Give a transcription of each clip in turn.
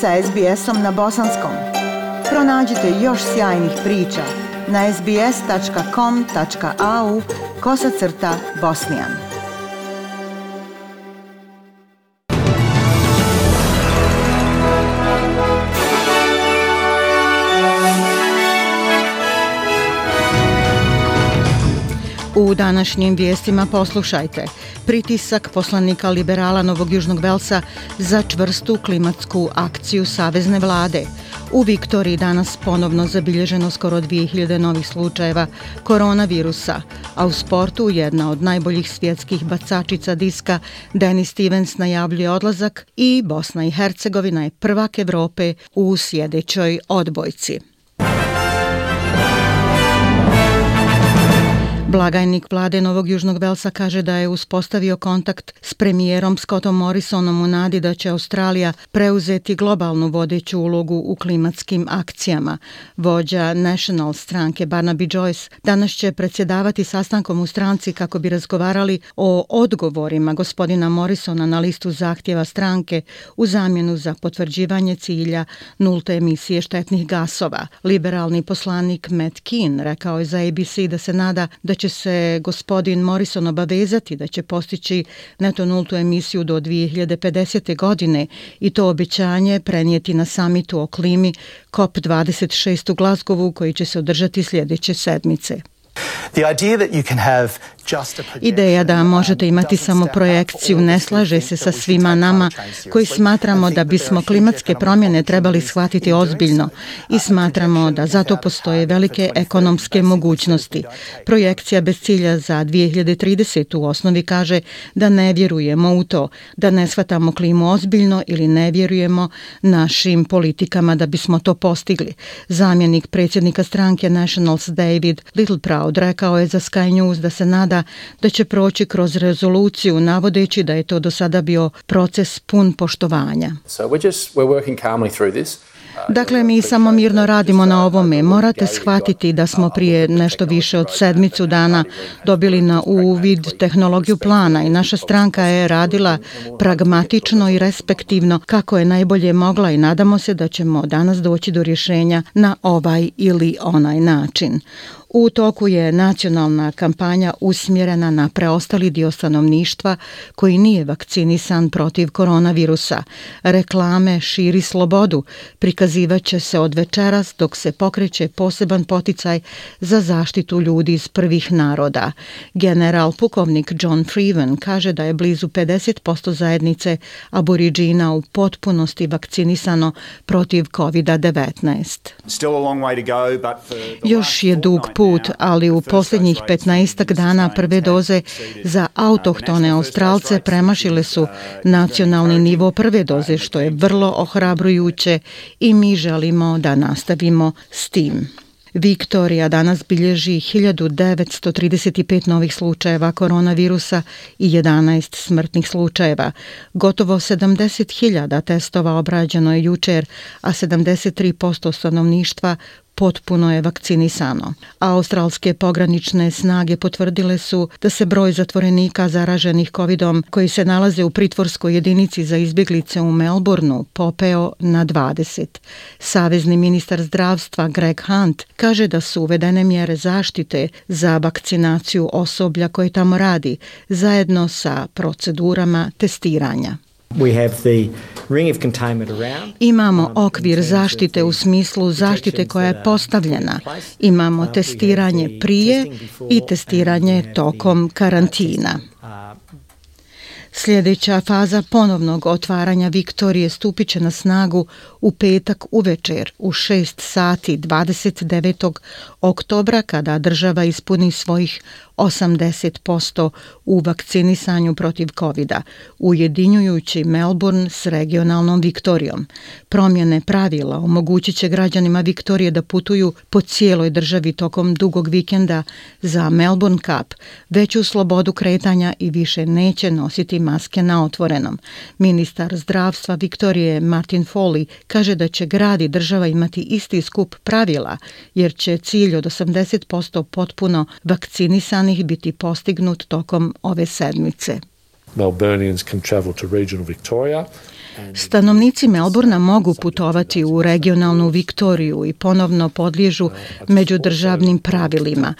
sa SBS-om na bosanskom. Pronađite još sjajnih priča na sbs.com.au kosacrta bosnijan. U današnjim vijestima poslušajte. Pritisak poslanika liberala Novog Južnog Velsa za čvrstu klimatsku akciju Savezne vlade. U Viktoriji danas ponovno zabilježeno skoro 2000 novih slučajeva koronavirusa, a u sportu jedna od najboljih svjetskih bacačica diska Denis Stevens najavljuje odlazak i Bosna i Hercegovina je prvak Evrope u sjedećoj odbojci. Blagajnik vlade Novog Južnog Velsa kaže da je uspostavio kontakt s premijerom Scottom Morrisonom u nadi da će Australija preuzeti globalnu vodeću ulogu u klimatskim akcijama. Vođa National stranke Barnaby Joyce danas će predsjedavati sastankom u stranci kako bi razgovarali o odgovorima gospodina Morrisona na listu zahtjeva stranke u zamjenu za potvrđivanje cilja nulte emisije štetnih gasova. Liberalni poslanik Matt Keane rekao je za ABC da se nada da će se gospodin Morrison obavezati da će postići neto nultu emisiju do 2050. godine i to obećanje prenijeti na samitu o klimi COP26 u Glasgowu koji će se održati sljedeće sedmice. The idea that you can have Ideja da možete imati samo projekciju ne slaže se sa svima nama koji smatramo da bismo klimatske promjene trebali shvatiti ozbiljno i smatramo da zato postoje velike ekonomske mogućnosti. Projekcija bez cilja za 2030. u osnovi kaže da ne vjerujemo u to, da ne shvatamo klimu ozbiljno ili ne vjerujemo našim politikama da bismo to postigli. Zamjenik predsjednika stranke Nationals David Littleproud rekao je za Sky News da se nada da će proći kroz rezoluciju navodeći da je to do sada bio proces pun poštovanja. So we're just, we're working calmly through this. Dakle, mi samo mirno radimo na ovome. Morate shvatiti da smo prije nešto više od sedmicu dana dobili na uvid tehnologiju plana i naša stranka je radila pragmatično i respektivno kako je najbolje mogla i nadamo se da ćemo danas doći do rješenja na ovaj ili onaj način. U toku je nacionalna kampanja usmjerena na preostali dio stanovništva koji nije vakcinisan protiv koronavirusa. Reklame širi slobodu. Prikazivaće se od večeras dok se pokreće poseban poticaj za zaštitu ljudi iz prvih naroda. General pukovnik John Freeman kaže da je blizu 50% zajednice aboriđina u potpunosti vakcinisano protiv COVID-19. Još je dug put, ali u posljednjih 15 dana prve doze za autohtone Australce premašile su nacionalni nivo prve doze, što je vrlo ohrabrujuće i mi želimo da nastavimo s tim. Viktorija danas bilježi 1935 novih slučajeva koronavirusa i 11 smrtnih slučajeva. Gotovo 70.000 testova obrađeno je jučer, a 73% stanovništva potpuno je vakcinisano. Australske pogranične snage potvrdile su da se broj zatvorenika zaraženih covidom koji se nalaze u pritvorskoj jedinici za izbjeglice u Melbourneu popeo na 20. Savezni ministar zdravstva Greg Hunt kaže da su uvedene mjere zaštite za vakcinaciju osoblja koje tamo radi zajedno sa procedurama testiranja. Imamo okvir zaštite u smislu zaštite koja je postavljena. Imamo uh, testiranje prije i testiranje tokom karantina. Sljedeća faza ponovnog otvaranja Viktorije stupit će na snagu u petak uvečer u 6 sati 29. oktobra kada država ispuni svojih 80% u vakcinisanju protiv covid ujedinjujući Melbourne s regionalnom Viktorijom. Promjene pravila omogućit će građanima Viktorije da putuju po cijeloj državi tokom dugog vikenda za Melbourne Cup, veću slobodu kretanja i više neće nositi maske na otvorenom. Ministar zdravstva Viktorije Martin Foley kaže da će grad i država imati isti skup pravila, jer će cilj od 80% potpuno vakcinisanih biti postignut tokom ove sedmice. Melburnians can travel to regional Victoria. Stanovnici Melburna mogu putovati u regionalnu Viktoriju i ponovno podliježu međudržavnim pravilima.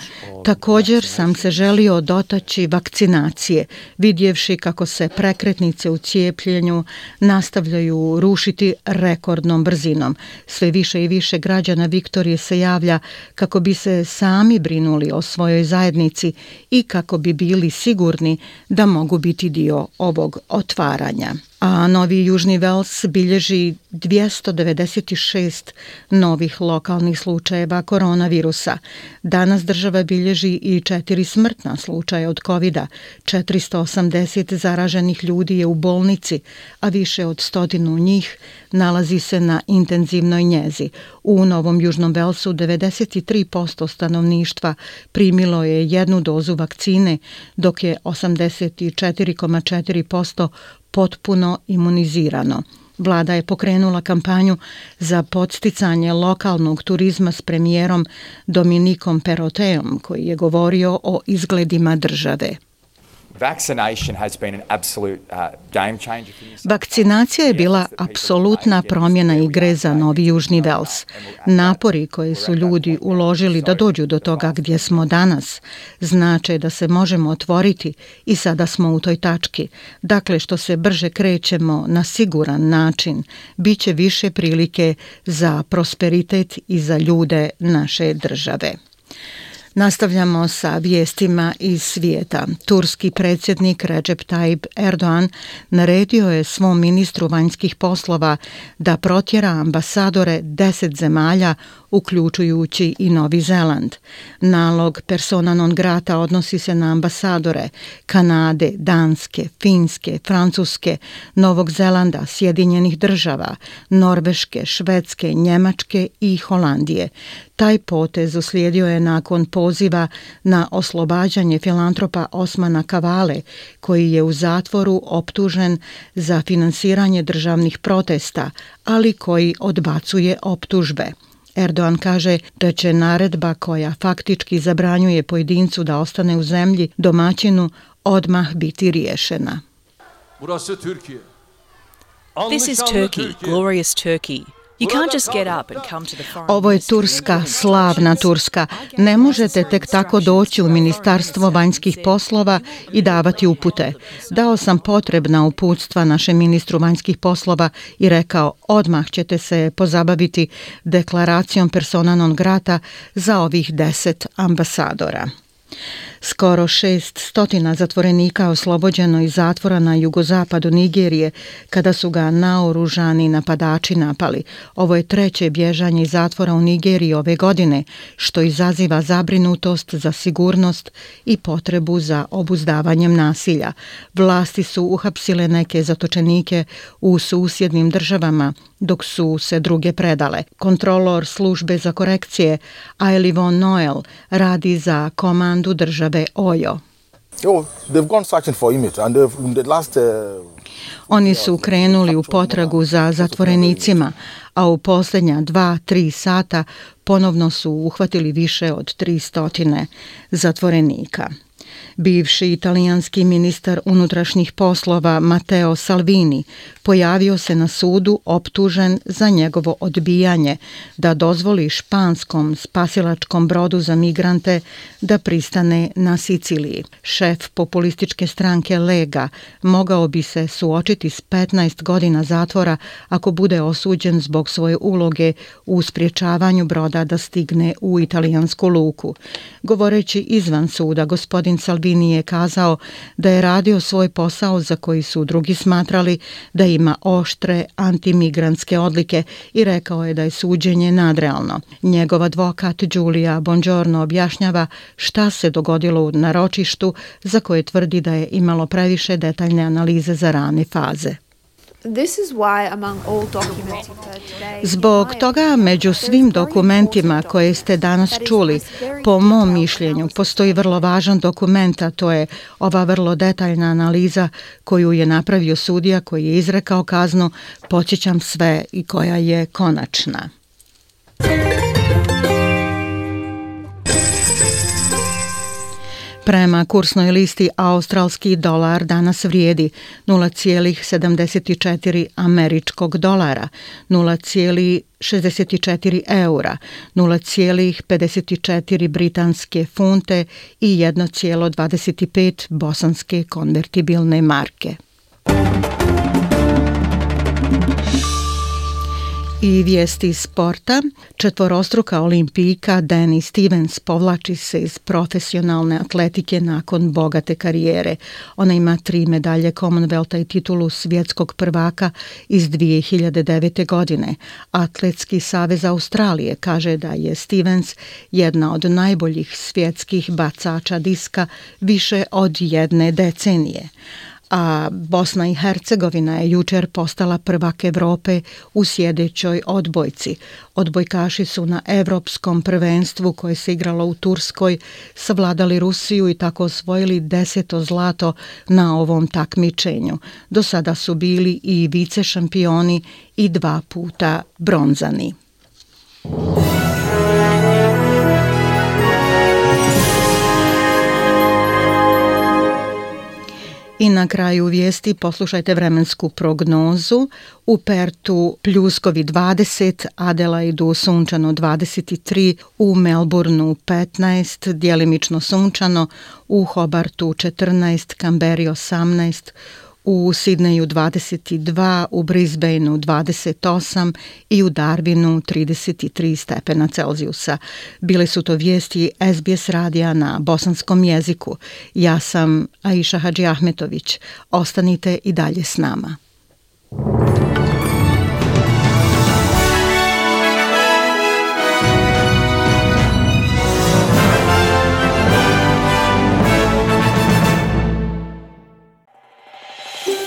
Također sam se želio dotaći vakcinacije, vidjevši kako se prekretnice u cijepljenju nastavljaju rušiti rekordnom brzinom. Sve više i više građana Viktorije se javlja kako bi se sami brinuli o svojoj zajednici i kako bi bili sigurni da mogu biti dio ovog otvaranja a a Novi Južni Vels bilježi 296 novih lokalnih slučajeva koronavirusa. Danas država bilježi i četiri smrtna slučaja od covid -a. 480 zaraženih ljudi je u bolnici, a više od stotinu njih nalazi se na intenzivnoj njezi. U Novom Južnom Velsu 93% stanovništva primilo je jednu dozu vakcine, dok je 84,4% potpuno imunizirano. Vlada je pokrenula kampanju za podsticanje lokalnog turizma s premijerom Dominikom Peroteom, koji je govorio o izgledima države. Vakcinacija je bila apsolutna promjena igre za Novi Južni Vels. Napori koje su ljudi uložili da dođu do toga gdje smo danas znače da se možemo otvoriti i sada smo u toj tački. Dakle, što se brže krećemo na siguran način, bit će više prilike za prosperitet i za ljude naše države. Nastavljamo sa vijestima iz svijeta. Turski predsjednik Recep Tayyip Erdoğan naredio je svom ministru vanjskih poslova da protjera ambasadore deset zemalja uključujući i Novi Zeland. Nalog persona non grata odnosi se na ambasadore Kanade, Danske, Finske, Francuske, Novog Zelanda, Sjedinjenih država, Norveške, Švedske, Njemačke i Holandije. Taj potez uslijedio je nakon poziva na oslobađanje filantropa Osmana Kavale, koji je u zatvoru optužen za finansiranje državnih protesta, ali koji odbacuje optužbe. Erdoğan kaže da će naredba koja faktički zabranjuje pojedincu da ostane u zemlji domaćinu odmah biti riješena. This is Turkey, glorious Turkey. Ovo je Turska, slavna Turska. Ne možete tek tako doći u Ministarstvo vanjskih poslova i davati upute. Dao sam potrebna uputstva našem ministru vanjskih poslova i rekao odmah ćete se pozabaviti deklaracijom persona non grata za ovih deset ambasadora. Skoro šest stotina zatvorenika oslobođeno iz zatvora na jugozapadu Nigerije kada su ga naoružani napadači napali. Ovo je treće bježanje iz zatvora u Nigeriji ove godine, što izaziva zabrinutost za sigurnost i potrebu za obuzdavanjem nasilja. Vlasti su uhapsile neke zatočenike u susjednim državama, dok su se druge predale. Kontrolor službe za korekcije Ailey Von Noel radi za komandu države Ojo. Oh, Oni su krenuli u potragu za zatvorenicima, a u posljednja dva, tri sata ponovno su uhvatili više od tri stotine zatvorenika. Bivši italijanski ministar unutrašnjih poslova Matteo Salvini pojavio se na sudu optužen za njegovo odbijanje da dozvoli španskom spasilačkom brodu za migrante da pristane na Siciliji. Šef populističke stranke Lega mogao bi se suočiti s 15 godina zatvora ako bude osuđen zbog svoje uloge u spriječavanju broda da stigne u italijansku luku. Govoreći izvan suda, gospodin Salvini je kazao da je radio svoj posao za koji su drugi smatrali da ima oštre antimigrantske odlike i rekao je da je suđenje nadrealno. Njegov advokat Giulia Bongiorno objašnjava šta se dogodilo u naročištu za koje tvrdi da je imalo previše detaljne analize za rane faze. Zbog toga, među svim dokumentima koje ste danas čuli, po mom mišljenju, postoji vrlo važan dokument, a to je ova vrlo detaljna analiza koju je napravio sudija koji je izrekao kaznu, počećam sve i koja je konačna. Prema kursnoj listi australski dolar danas vrijedi 0,74 američkog dolara, 0,64 eura, 0,54 britanske funte i 1,25 bosanske konvertibilne marke. I vijesti sporta. Četvorostruka olimpijka Danny Stevens povlači se iz profesionalne atletike nakon bogate karijere. Ona ima tri medalje Commonwealtha i titulu svjetskog prvaka iz 2009. godine. Atletski savez Australije kaže da je Stevens jedna od najboljih svjetskih bacača diska više od jedne decenije a Bosna i Hercegovina je jučer postala prvak Evrope u sjedećoj odbojci. Odbojkaši su na evropskom prvenstvu koje se igralo u Turskoj savladali Rusiju i tako osvojili deseto zlato na ovom takmičenju. Do sada su bili i vice šampioni i dva puta bronzani. I na kraju vijesti poslušajte vremensku prognozu. U Pertu pljuskovi 20, Adelaidu sunčano 23, u Melbourneu 15, dijelimično sunčano, u Hobartu 14, Kamberi 18, u Sidneju 22, u Brisbaneu 28 i u Darwinu 33 stepena Celzijusa. Bile su to vijesti SBS radija na bosanskom jeziku. Ja sam Aisha Hadži Ahmetović. Ostanite i dalje s nama.